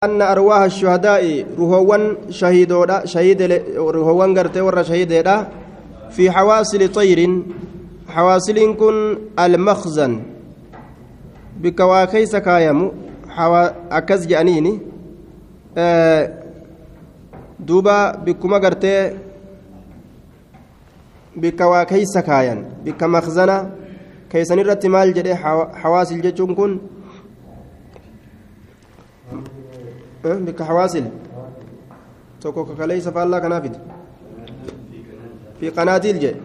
أن أرواح الشهداء رهوان شهيدودا شهيد رهوان غرتي ورا شهيدودا في حواصل طير. حواصل كن المخزن. بكواكيس كايمو حوا أكز جانيني. آه دوبا بكما غرتي بكواكيس كاين بكمخزنة كيسن الرتمال جدي حواصل جتون كن. Bikka hawaasil tokko kakaleeysa faallaa kanaafid fi qanaatiil jedhe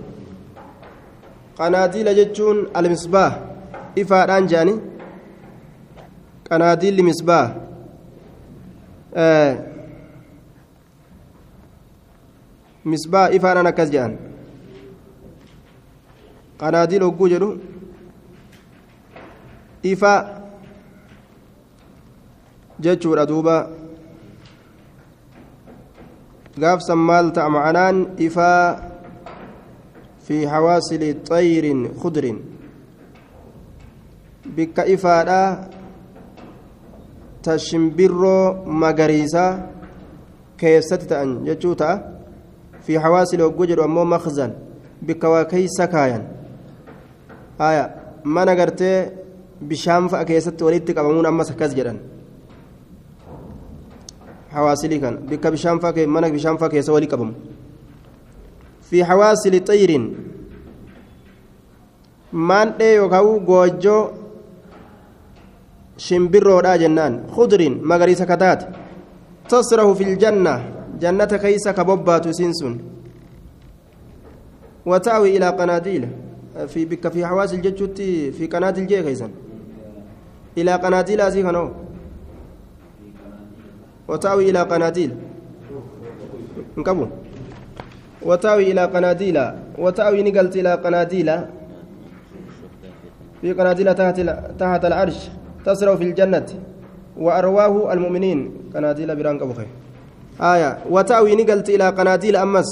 qanaatiila jechuun almisbaah ifaadhaan jedhani qanaatiilli misbaah misbaah ifaadhaan akkas jedhan qanaatiil hogguu jedhu ifa jechuudha duuba gaafsan maal ta'a ma'anaan ifaa fi hawaasili xayrin khudrin bikka ifaadha ta shimbirroo magariisaa keessatti ta'an jechuu ta'a fi hawaasili hogguu jedhu ammoo makzan bikka waa keeysa kaayan haya mana gartee bishaan fa'a keessatti walitti qabamuun ammas akkas jedhan حواصلي كان. بك بشام فاك منك بشام فاك يسولي قبم في حواصل طير. مان دي يوكاو غوجو شمبرو دا جنان. خضر مغريسة كتات. تصره في الجنة. جنة كيسة كبوبات سنسون. وتأوي إلى قناديل. في بك في حواصل جتشتي في قناديل جي كيسا إلى قناديل أزيخنو وتاوي إلى قناديل انكبوا وتاوي إلى قناديل وتاوي نقلت إلى قناديل في قناديل تحت تحت العرش تسرع في الجنة وأرواه المؤمنين قناديل بران قبخي آية وتاوي نقلت إلى قناديل أمس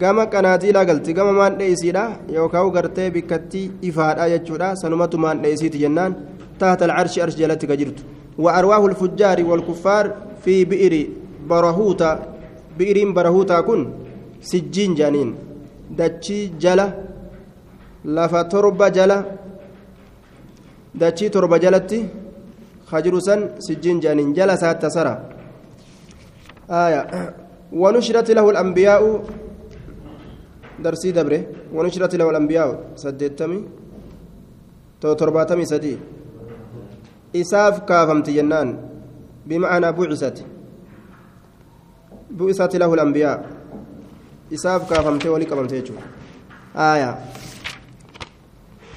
gama qanaatiilaa galti gama maan dheeysiidha yookaan gartee bikkatti ifaadha jechuudha sanumatu maan dheeysiiti jennaan taata alcarshi arshi jalatti ka jirtu وأرواح الفجار والكفار في بئر برهوتا بئر برهوتا كن سجين جانين. دتشي جلا لفا تربة جلا دتشي تربة جلتي خجرسا سجين جانين. جلا سات سرى آية. ونشرت له الأنبياء. درسي دبره. ونشرت له الأنبياء. سدتمي ترباتمي سدي. Kaafamti jennaan bimacnaa bucisat bu'isati lahu lambiyaa isaaf kaafamtee walii qabamte jechuudha. آية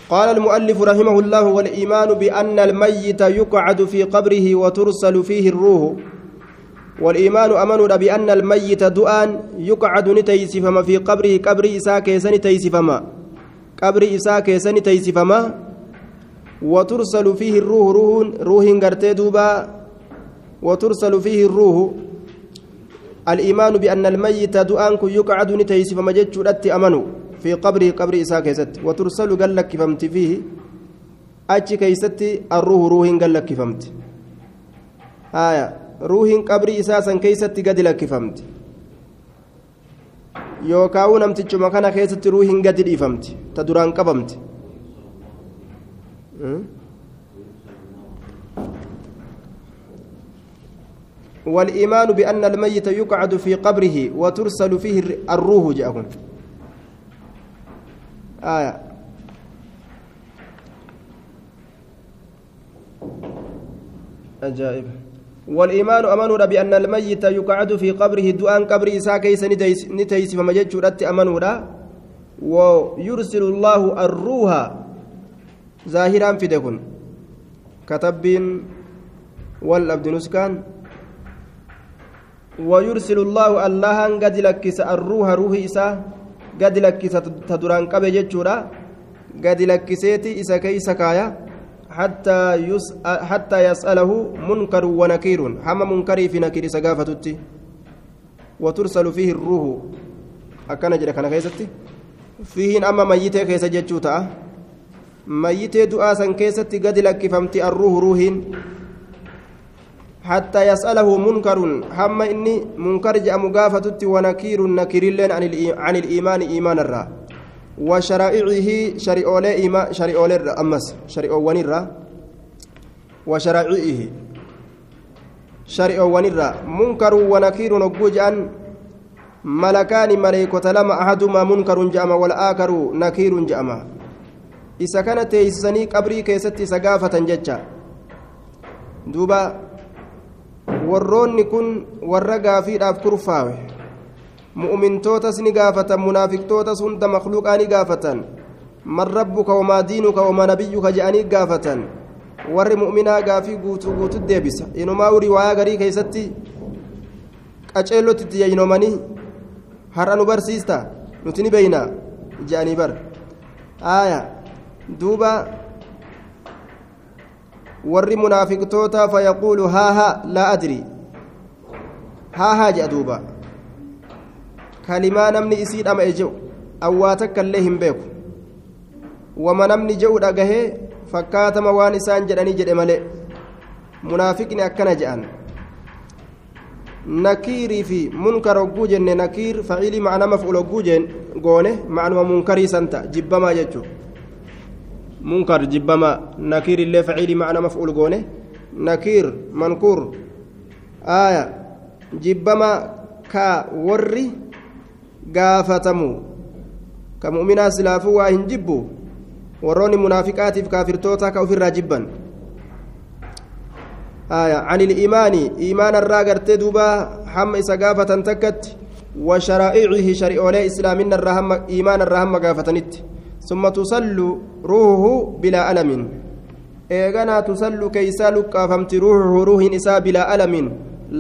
قال المؤلف رحمه الله والإيمان بأن الميت يقعد في قبره وترسل فيه الروح والإيمان أمن بأن الميت دؤان يقعد نتيسفما في قبره قبر إساء كيسن تيسفما قبر إساء كيسن تيسفما وترسل فيه الروح روح روح غرتي دوبا. وترسل فيه الروح الإيمان بأن الميت دؤانك يقعد نتيس فما أمنوا في قبره قبر إساء كيست. وترسل قال لك فهمت فيه. أتش كيست الروح روح قال لك فهمت آية. روح قبر إساء كيست قد لك yookaan namtichuma kana keessatti ruuhin gadi dhiifamti ta duraan qabamti والإيمان بأن الميت يقعد في قبره وترسل فيه الروح جاءكم آية. أجائب. والإيمان أمنوا بأن الميت يقعد في قبره دعاء قبر إساء كيس نتيس فما جدت أمنوا ويرسل الله الروح ظاهرا في دكن كتب والأبد نسكان ويرسل الله الله قد لكس الروح روح إسا قد لكس تدران قبل جتشورا قد لكسيتي إسا كيس كايا حتى يس حتى يسأله منكر ونكير. حما منكري في نكير سقافتتي وترسل فيه الروح. أكن جرى كان فيه أما ميتة كيس جتشوتا. Mayyitee du'aa san keessatti gadi lakkifamti arruuhu ruuhiin حتى يسأله منكر هم إني منكر جاء مقافتت ونكير نكير عن الإيمان إيمان الرا وشرائعه شريعولي إيمان شريعولي أمس شريعوان الرا وشرائعه شريعوان الرا منكر ونكير نقوج أن ملكان ملائكة لما أحدهما منكر جأما والآخر نكير isa kana teeysisanii qabrii keessatti isa gaafatan jecha. Duuba warroonni kun warra gaafiidhaaf turfaawe mu'umintootas ni gaafatan munaafiqtootas hunda makluuqaa ni gaafatan. Man rabbuka wamaa diinuka wamaa nabiyyuka je'anii gaafatan. Warri mu'uminaa gaafii guutuu guutu deebisa. Inumaa riwaayaa garii keessatti qaceellotti itti yaynoomanii har'a nu barsiista nuti ni beeynaa je'anii bara. Aayaa duuba warri munaafiqtoota fayaquulu haaha laa adri haahaa jedha duuba kalimaa namni isii dhama'e jedhu awwaa takka illee hin beeku wama namni jedhu dhagahee fakkaatama waan isaan jedhanii jedhe malee munaafiqni akkana jedhan nakiirii fi munkar hogguu jenne nakiir faciilii macna maf'ul hogguu goone macnuma munkarii santa jibbamaa jechuudha منكر جبما نكير اللي فعيل معنى مفعول قونه نكير منكور. آية جبما كا وري قافتمو. كمؤمنا سلافو واهن جبو. وروني منافقات في كافرتوتا كوفر جبا آية عن الإيمان. إيمان الراجر تدوبا حم إسقافة تكت. وشرائعه شريعة إسلامنا الرهم إيمان الرهم قافتنت ثم تصل روحه بلا ألم. إيغانا تصل كيسا لقافمت روحه روح إساء بلا ألم.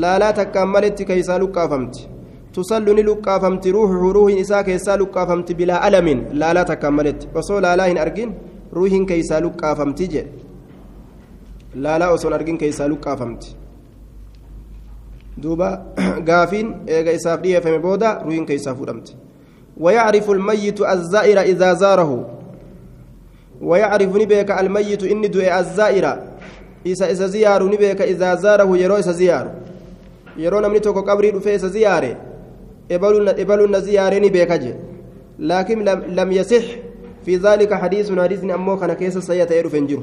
لا لا تكملت كيسا لقافمت تصل لقافمت روحه روح إساء كيسا لقافمت بلا ألم. لا لا تكملت. وصول لا هن أرجين روح كيسا لقافمت جي. لا لا وصول أرجين كيسا لقافمت دوبا غافين إيغا إساف ديه فمي بودا روح كيسا فودمت ويعرف الميت الزائر إذا زاره. ويعرف نبيك الميت إن دعي الزائر. إذا إذا زيار نبيك إذا زاره يرو إذا زيار. يرو نمني توكو قبري دفع إذا زياره إبلون زياره نبيك جي. لكن لم, لم يصح. في ذلك حديث حديث أمو كان كيس سيئة يرو فنجر.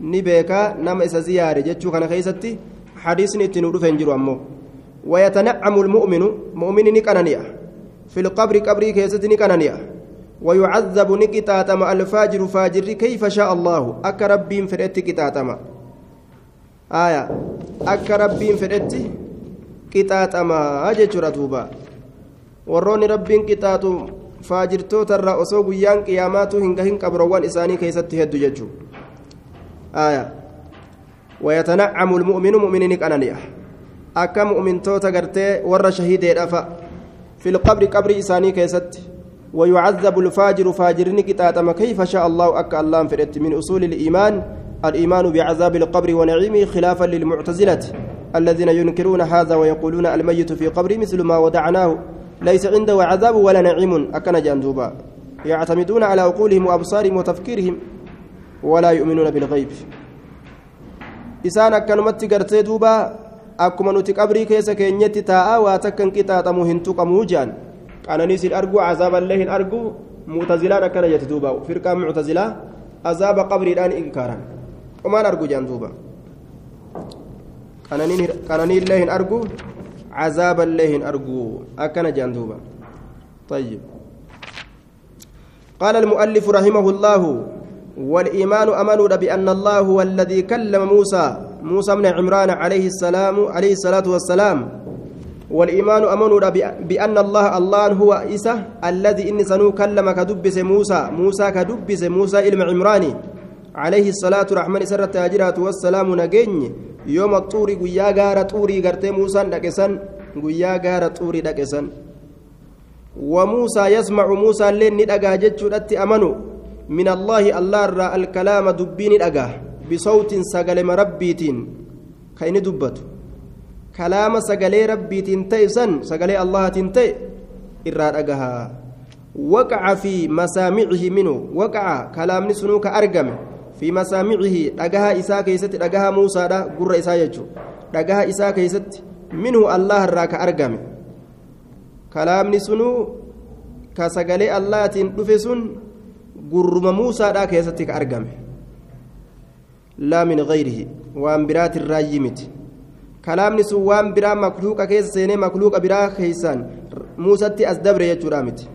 نبيك نم إذا زياره جتشو كان كيستي حديث نتنور فنجر أمو. ويتنعم المؤمن. مؤمن نكنانيا. في القبر قبري كيستني كنانيا. ويعذب نكتاتما الفاجر فاجر كيف شاء الله. أك ربين فرأت كتاتما. آية. أك ربين فرأت كتاتما. أججر دوبا warroonni rabbiin qixaatu faajirtoota irraa osoo guyyaan qiyaamaatu hin gahin qabroowwan isaanii keessatti heddu jechuudha ويتنعم المؤمن مؤمن قنانيا أكا مؤمن توتا غرتي ور شهيد دفا في القبر قبر إساني كيست ويعذب الفاجر فاجرني كتاتما كيف شاء الله أكا الله فرت من أصول الإيمان الإيمان بعذاب القبر ونعيمه خلافا للمعتزلة الذين ينكرون هذا ويقولون الميت في قبر مثل ما ودعناه ليس عنده عذاب ولا نعيم أكن جندوبا يعتمدون على عقولهم وأبصارهم وتفكيرهم ولا يؤمنون بالغيب. إسان أكنمت قرتي دوبا akkuma nuti qabrii keessa keenyatti taa'aa waa takkan qixaaxamu hin tuqamuu jean qananiis hin argu azaaballee hin argu mu'tazilaan akkana jette duuba firqaan mu'tazilaa azaaba qabriidhaan inkaaran qomaan argu jean duuba qananiillee hin argu azaaballee hin argu akkana jean duuba طيب قال المؤلف رحمه الله والإيمان أمنوا بأن الله هو الذي كلم موسى موسى بن عمران عليه السلام عليه الصلاة والسلام. والإيمان أمنوا بأن الله الله هو إسا الذي إن سنو كلم كدبس موسى. موسى كدبس موسى إلم عمراني عليه الصلاة رحمن سر التاجرات والسلام نجني يوم الطور قيا غار طوري غرتي موسى دكسن قيا غار طوري دكسن وموسى يسمع موسى لين ندغا جچودت أمنوا. من الله الله الكلام دبين دغا بصوت سغلم ربيتين كاين دبتو كلام سغلي ربيتين تيسن سغلي الله تنتي إرا دغها وقع في مسامعه منه وقع كلام نسنوك أرقم في مسامعه دغها إسا كيست دغها موسى دا قر إسا يجو. dhagaha isaa keeysatti minhu allah irraa ka argame kalaamni sunuu ka sagalee allahaatiin dhufe sun gurruma muusaadhaa min gayrihi waan biraatirraayyii miti kalaamni sun waan biraa makluuqa keessa seenee makluuqa biraa keeysaan muusatti as dabre jechuudha miti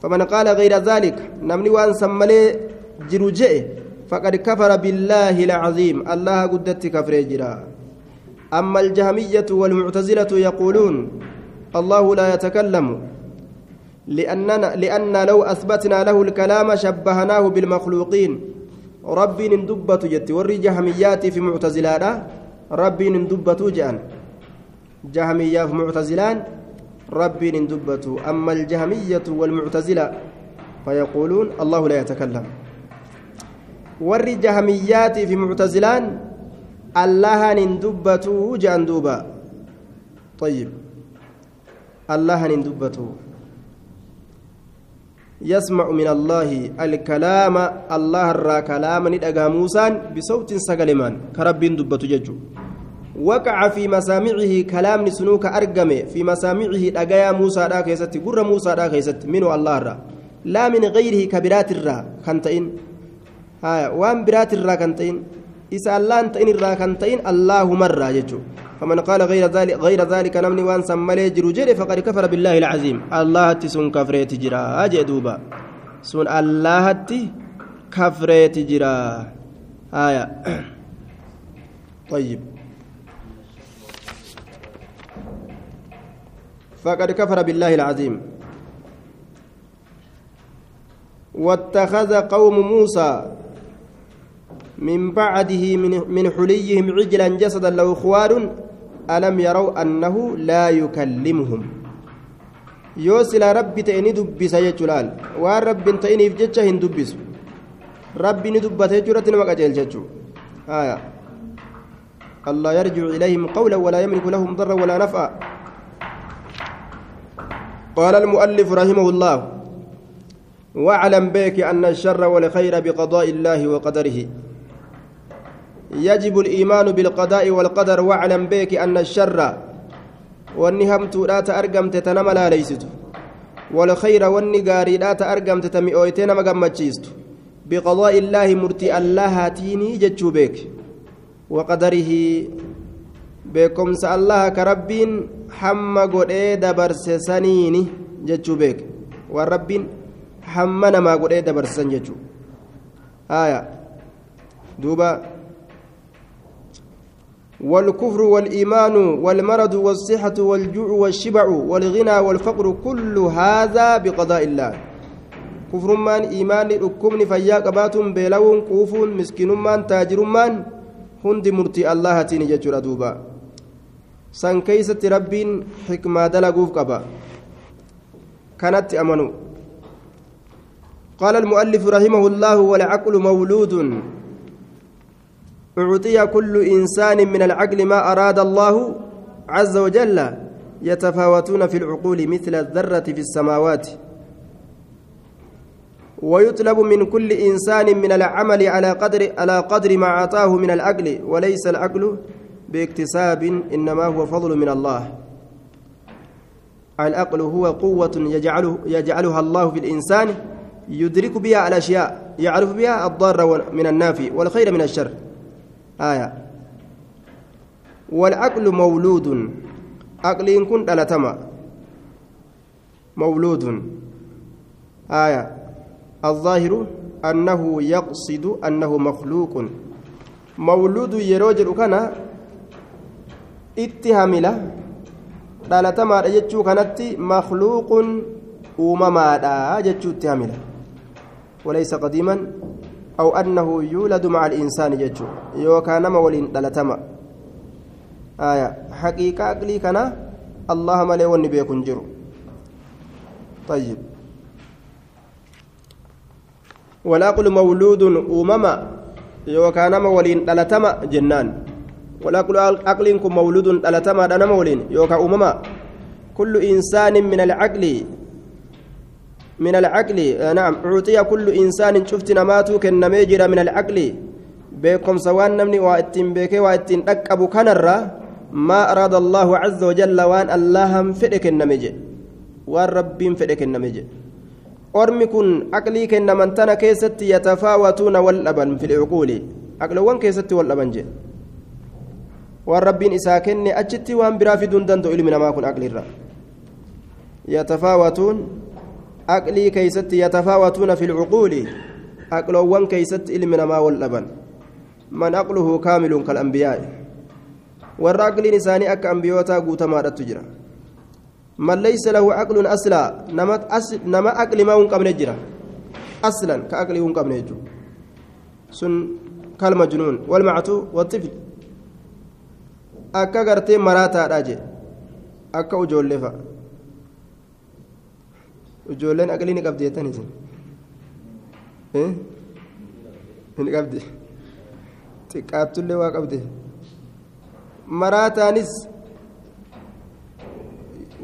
فمن قال غير ذلك نمني وان سملي جرو جئ فقد كفر بالله العظيم الله قدت كفر جرا أما الجهمية والمعتزلة يقولون الله لا يتكلم لأننا لأن لو أثبتنا له الكلام شبهناه بالمخلوقين ربي ندبت جت وري جهميات في معتزلان. ربي ندبت جان. جهمية في معتزلان. ربي ندبت أما الجهمية والمعتزلة فيقولون الله لا يتكلم. وري جهميات في معتزلان الله ندبت جان دوبا. طيب. الله ندبت يسمع من الله الكلام الله الرا كلام ندغا موسى بصوت سغلمان كرب دبت ججو. وقع في مسامعه كلام سنوك أرقمه في مسامعه دغيا موسى دا كيست غر موسى دا كيست منه الله الرا؟ لا من غيره كبرات الرا كنتين ها وان برات الرا كنتين إسا الله أنتين الرا كنتين الله مرة ججو. فمن قال غير ذلك غير ذلك نمني وان سملي جرو جري فقد كفر بالله العظيم. الله تسون كفريت جرا. آجي دوبا. سون الله تي كفريت جرا. آية. طيب. فقد كفر بالله العظيم. واتخذ قوم موسى من بعده من حليهم عجلا جسدا له خوار ألم يروا أنه لا يكلمهم؟ يوسل ربي تأني دبس يجلال وأن ربي تأني في جتشه دبس. ربي ندبت يجرة وقجل جتشو آية. الله يرجع إليهم قولا ولا يملك لهم ضرا ولا نفعا. قال المؤلف رحمه الله واعلم بك أن الشر والخير بقضاء الله وقدره. يجب الإيمان بالقضاء والقدر واعلم بك أن الشر والنهمت لا تأرقمت تنم لا ليست. والخير والنقاري لا تأرقمت تمئويتين مقمتشيست بقضاء الله مرتي الله تيني جتشو بك. وقدره بكم الله كربين حم قد دبرس سنيني جتشو بك. والربين حمنا ما قد دبرس جتشو. آية. دوبا. والكفر والإيمان والمرض والصحة والجوع والشبع والغنى والفقر كل هذا بقضاء الله. كفر من إيمان أكمن فيا قبات بلون قوف مسكين من تاجر من هند مرتي الله تيني ججر دوبا كيست رب حكمة دلقوف قبا. كانت أمنوا قال المؤلف رحمه الله والعقل مولود. أعطي كل إنسان من العقل ما أراد الله عز وجل يتفاوتون في العقول مثل الذرة في السماوات. ويطلب من كل إنسان من العمل على قدر على قدر ما أعطاه من العقل وليس العقل باكتساب إنما هو فضل من الله. العقل هو قوة يجعله يجعلها الله في الإنسان يدرك بها الأشياء يعرف بها الضار من النافع والخير من الشر. آية. والعقل مولود. عقل كن دلتما مولود. آية. الظاهر أنه يقصد أنه مخلوق. مولود يروجر كان اتهامله دلتما جتشو كانت مخلوق. أومما جتشو اتهامله وليس قديما. أو أنه يولد مع الإنسان جتشو. يوكا نما ولين دلتما. آية. حقيقة أقلي كان الله ملي والنبي كنجرو طيب. والعقل مولود أمما يوكا نما ولين دلتما جنان. والعقل عقلكم مولود دلتما دنما ولين. يوكا أمما كل إنسان من العقل من العقل نعم أعطي كل إنسان شفت نماتو كنميجر من العقل waa ittiin beekee waa ittiin dhaqqabu kanarraa maa araada allaahu caza wajalla waan allahan fedhe kenname jedhe waan rabbiin fedhe kenname jedhe ormi kun aqlii kennaman tana keessatti yatafaawatuuna wal dhaban fil cuquuli aqlowwan keessatti wal dhaban jedhe waan rabbiin isaa kenne achitti waan biraa fiduun danda'u ilmi namaa kun aqliirra yatafaawatuun aqlii keeysatti yatafaawatuuna fi lcuquuli aqloowwan keeysatti ilmi namaa wal dhaban man aqluhu kaamilun kalambiyaai warra aqliin isaanii akka ambiyootaa guutamaadhattu jira man laysa lahu aqlun aslaa nama aqli maa hin qabne jira aslan ka aqlii hin qabne jechuu sun kalmajnuun walmactuu watifl akka gartee maraataadha jee akka ujoollee fa'a ijoolleen aqlii ni qabdi jettan isin ni qabdi xiqqaattullee waa qabde maraataanis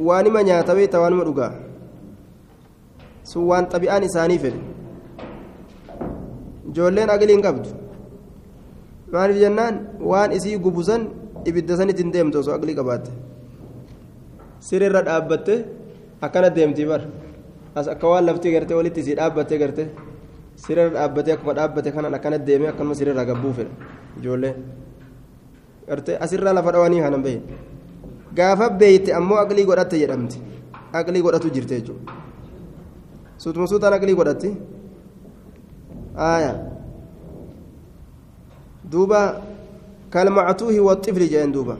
waanima nyaata beeyta waanuma dhugaa sun waan xabi'aan isaanii fedhe ijoolleen aqlii hin qabdu maaliif jennaan waan isii gubusan ibidda sanitti hin deemtu osoo aqlii qabaatte sirrirra dhaabbatte akkana deemti bara as akka waan laftii gartee walitti isii dhaabbattee gartee sirrirra dhaabbatee akkuma dhaabbate kanan akkana deemee akkanuma sirrirra gabbuu fedha ijoollee gartee asirraa lafa dhawanii kanan bahe gaafa beeyte ammoo aqlii godhatte jedhamti aqlii godhatu jirte jechuudha suutuma suutaan aqlii godhatti aayaa duuba kalmactuuhi waxifli jedhen duuba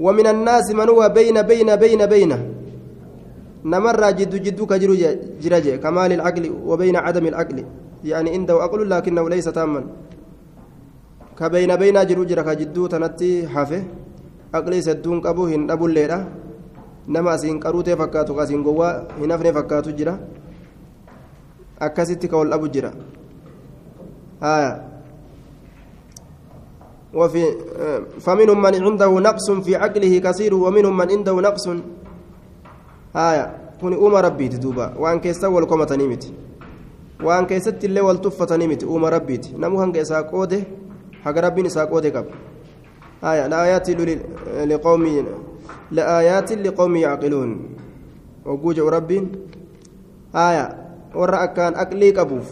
ومن الناس من هو بين بين بين بين نمر جد جد كجر جرج كمال العقل وبين عدم العقل. يعني عنده عقل لكنه ليس تاما. كبين بين جرو جرك جدو تنتي حافه. عقلي سدون قبو هن أبو الليلة. نما سين قروته فكاتو قاسين غوا هنفني فكاتو جرا. akkasitti ka wal dhabu jira وفي فمنهم من عنده نقص في عقله كثير ومنهم من عنده نقص آية كوني أم ربي تدوبا وأن كيسا والكومة نيمت وأن كيست اللي والتفة نيمت أم ربي نمو هنك إساقوده حق ربي إساقوده كب آية لآيات لقوم لآيات لقوم يعقلون وجوج ربي آية ورا أكان أقلي كبوف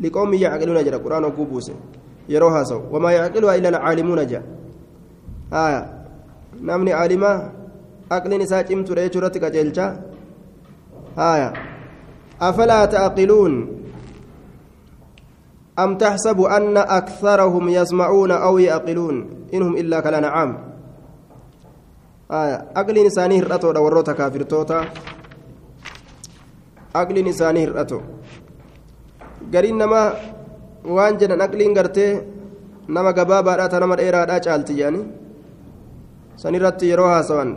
لقوم يعقلون جرى قرآن وكوبوسه yeroo haasawu wamaa yacqiluhaa illa alcaalimuuna jea haya namni caalimaa aqliin isaa cimtuudha jechuu irratti qaceelcha haya afalaa tacqiluun أم تحسب أن أكثرهم يسمعون أو يعقلون إنهم إلا كالأنعام آية أقل إنساني هرأتو دوروتا كافر توتا أقل إنساني هرأتو قرين نما jedhan aqliin gartee nama gabaabaadhaa ta nama dheeraadhaa caalti jedhani san irratti yeroo haasawan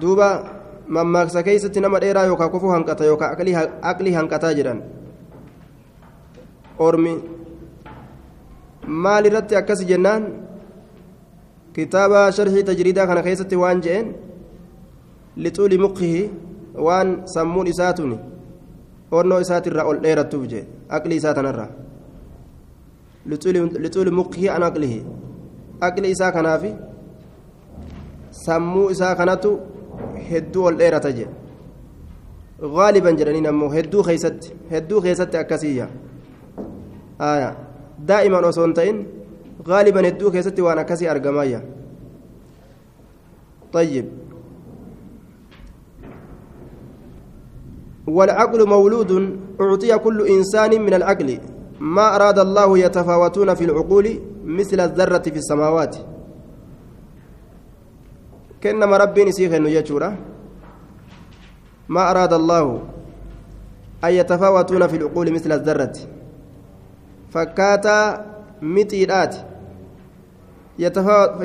duuba mammaaksa keeysatti nama dheeraa yookaa kofuu hanqata yookaa aqlii hanqataa jedhan ormi maal irratti akkas jennaan kitaaba sharxii tajriidaa kana keessatti waan je'een lixuuli muqihi waan sammuun isaa tuni onnoo isaatirraa ol dheerattuuf jee aqli isaa tanarraa lixuuli muqihi an aqlihi aqli isaa kanaafi sammuu isaa kanatu hedduu ol dheerata jee. غالبا جرانين أمو هدو خيست هدو خيست أكاسية آية دائما أصونتين غالبا هدو خيست وأنا كسي أرقمايا طيب والعقل مولود أعطي كل إنسان من العقل ما أراد الله يتفاوتون في العقول مثل الذرة في السماوات كأنما ربي نسيخ يجورا. ما أراد الله أن يتفاوتون في العقول مثل الذرة. فكاتا متيرات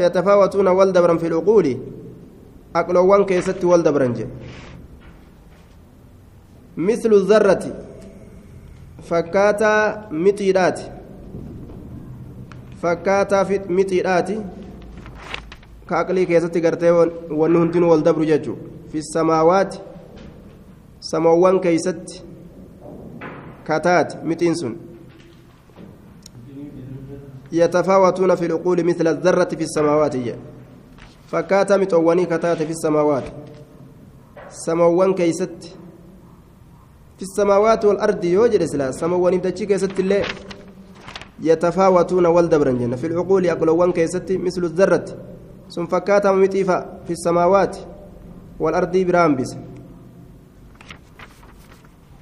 يتفاوتون والدبرا في العقول. أقلوان كيست والدبرا مثل الذرة. فكاتا متيرات فكاتا متيرات كأقلي كيست قرتي ونهندن والدبر ججو في السماوات سماوان كيست كتات متين سن يتفاوتون في العقول مثل الذرة في السماوات فكاتا متواني كتات في السماوات سموان كيست في السماوات والأرض يوجد سلا سموان بدتشي كيست اللي يتفاوتون والدبرن في العقول أقلوان كيست مثل الذرة ثم فكاتا متيفا في السماوات والأرض برامبس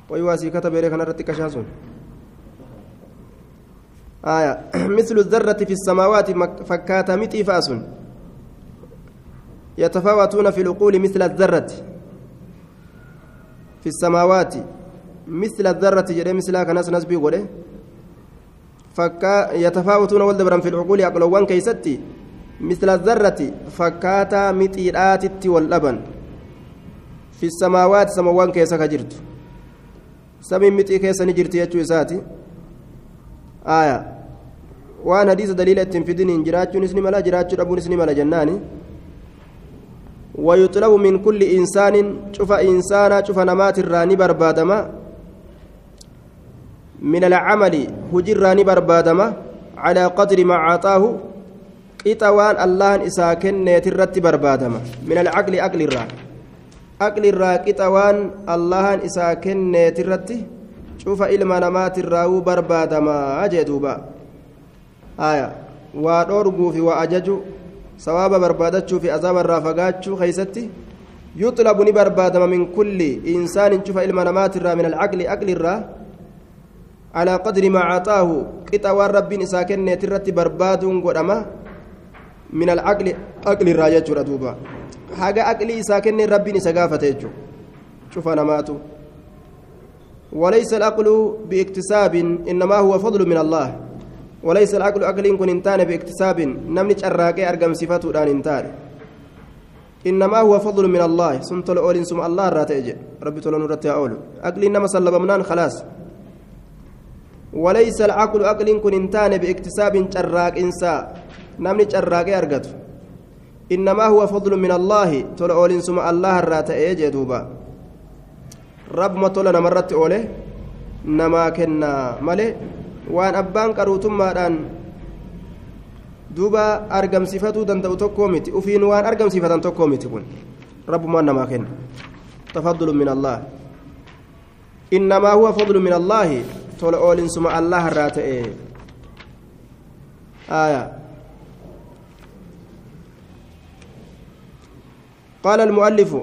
ويواسي كتب إليك نرتي كشاسون آية مثل الذرة في السماوات فكاتا متي فاس يتفاوتون في العقول مثل الذرة في السماوات مثل الذرة جري مثل كناس ناس بيقول فكا يتفاوتون والدبرا في العقول أقلوان كيستي مثل الذرة فكاتا متيرات واللبن في السماوات سموان كيسا كجرت سمين متي كيسا نجرت يجو إساتي آية waan hadiisa daliila ittiin fidiniin jiraachuunis ni mala jiraachuu dhabuunis ni mala jennaani. ويطلب من كل إنسان شوف إنسانا شوف نمات الراني بربادما من العمل بربادما أعطاه قطوان الله إساكن نيترت بربادما. من العقل أقل الرا أقل الرا قطوان الله إساكن نيترت شوف إلما نمات الراو بربادما. أجدوبا آية. وأرجو في وأججو. سواب بربادتشو في عذاب الرافقاتشو خيستي. يطلب نبربادم من كل إنسان. شوف إلما نمات الرا من العقل أقل الرا على قدر ما أعطاه. قطوان ربي إساكن نيترت برباد قدما. من العقل أقل الرا يجور دوبا. حاجة أقل إساكن ربي إساقافة يجو شوف نماتو وليس العقل باكتساب إنما هو فضل من الله. وليس العقل عقل كن انتان باكتساب نمني شراكي أرقم صفاته دان انتان. إنما هو فضل من الله. سنت الأول سم الله راتج ربي تولى نورت أول عقل إنما سلب منان خلاص. وليس العقل عقل كن انتان باكتساب شراك إنسا. نمني شراكي أرقت إنما هو فضل من الله تولى أول سم الله راتج دوبا rabbuma tola namarratti oole namaa kennaa malee waan abbaan qaruutummaadhaan duuba argamsiifatuu danda'u tokkoo miti ufiin waan argamsiifatan tokkoo miti kun rabbumaan namaa kenna tafaddulu min allah innamaa huwa fadlu min allaahi tola oolinsuma allah irraa ta'e آية قال المؤلف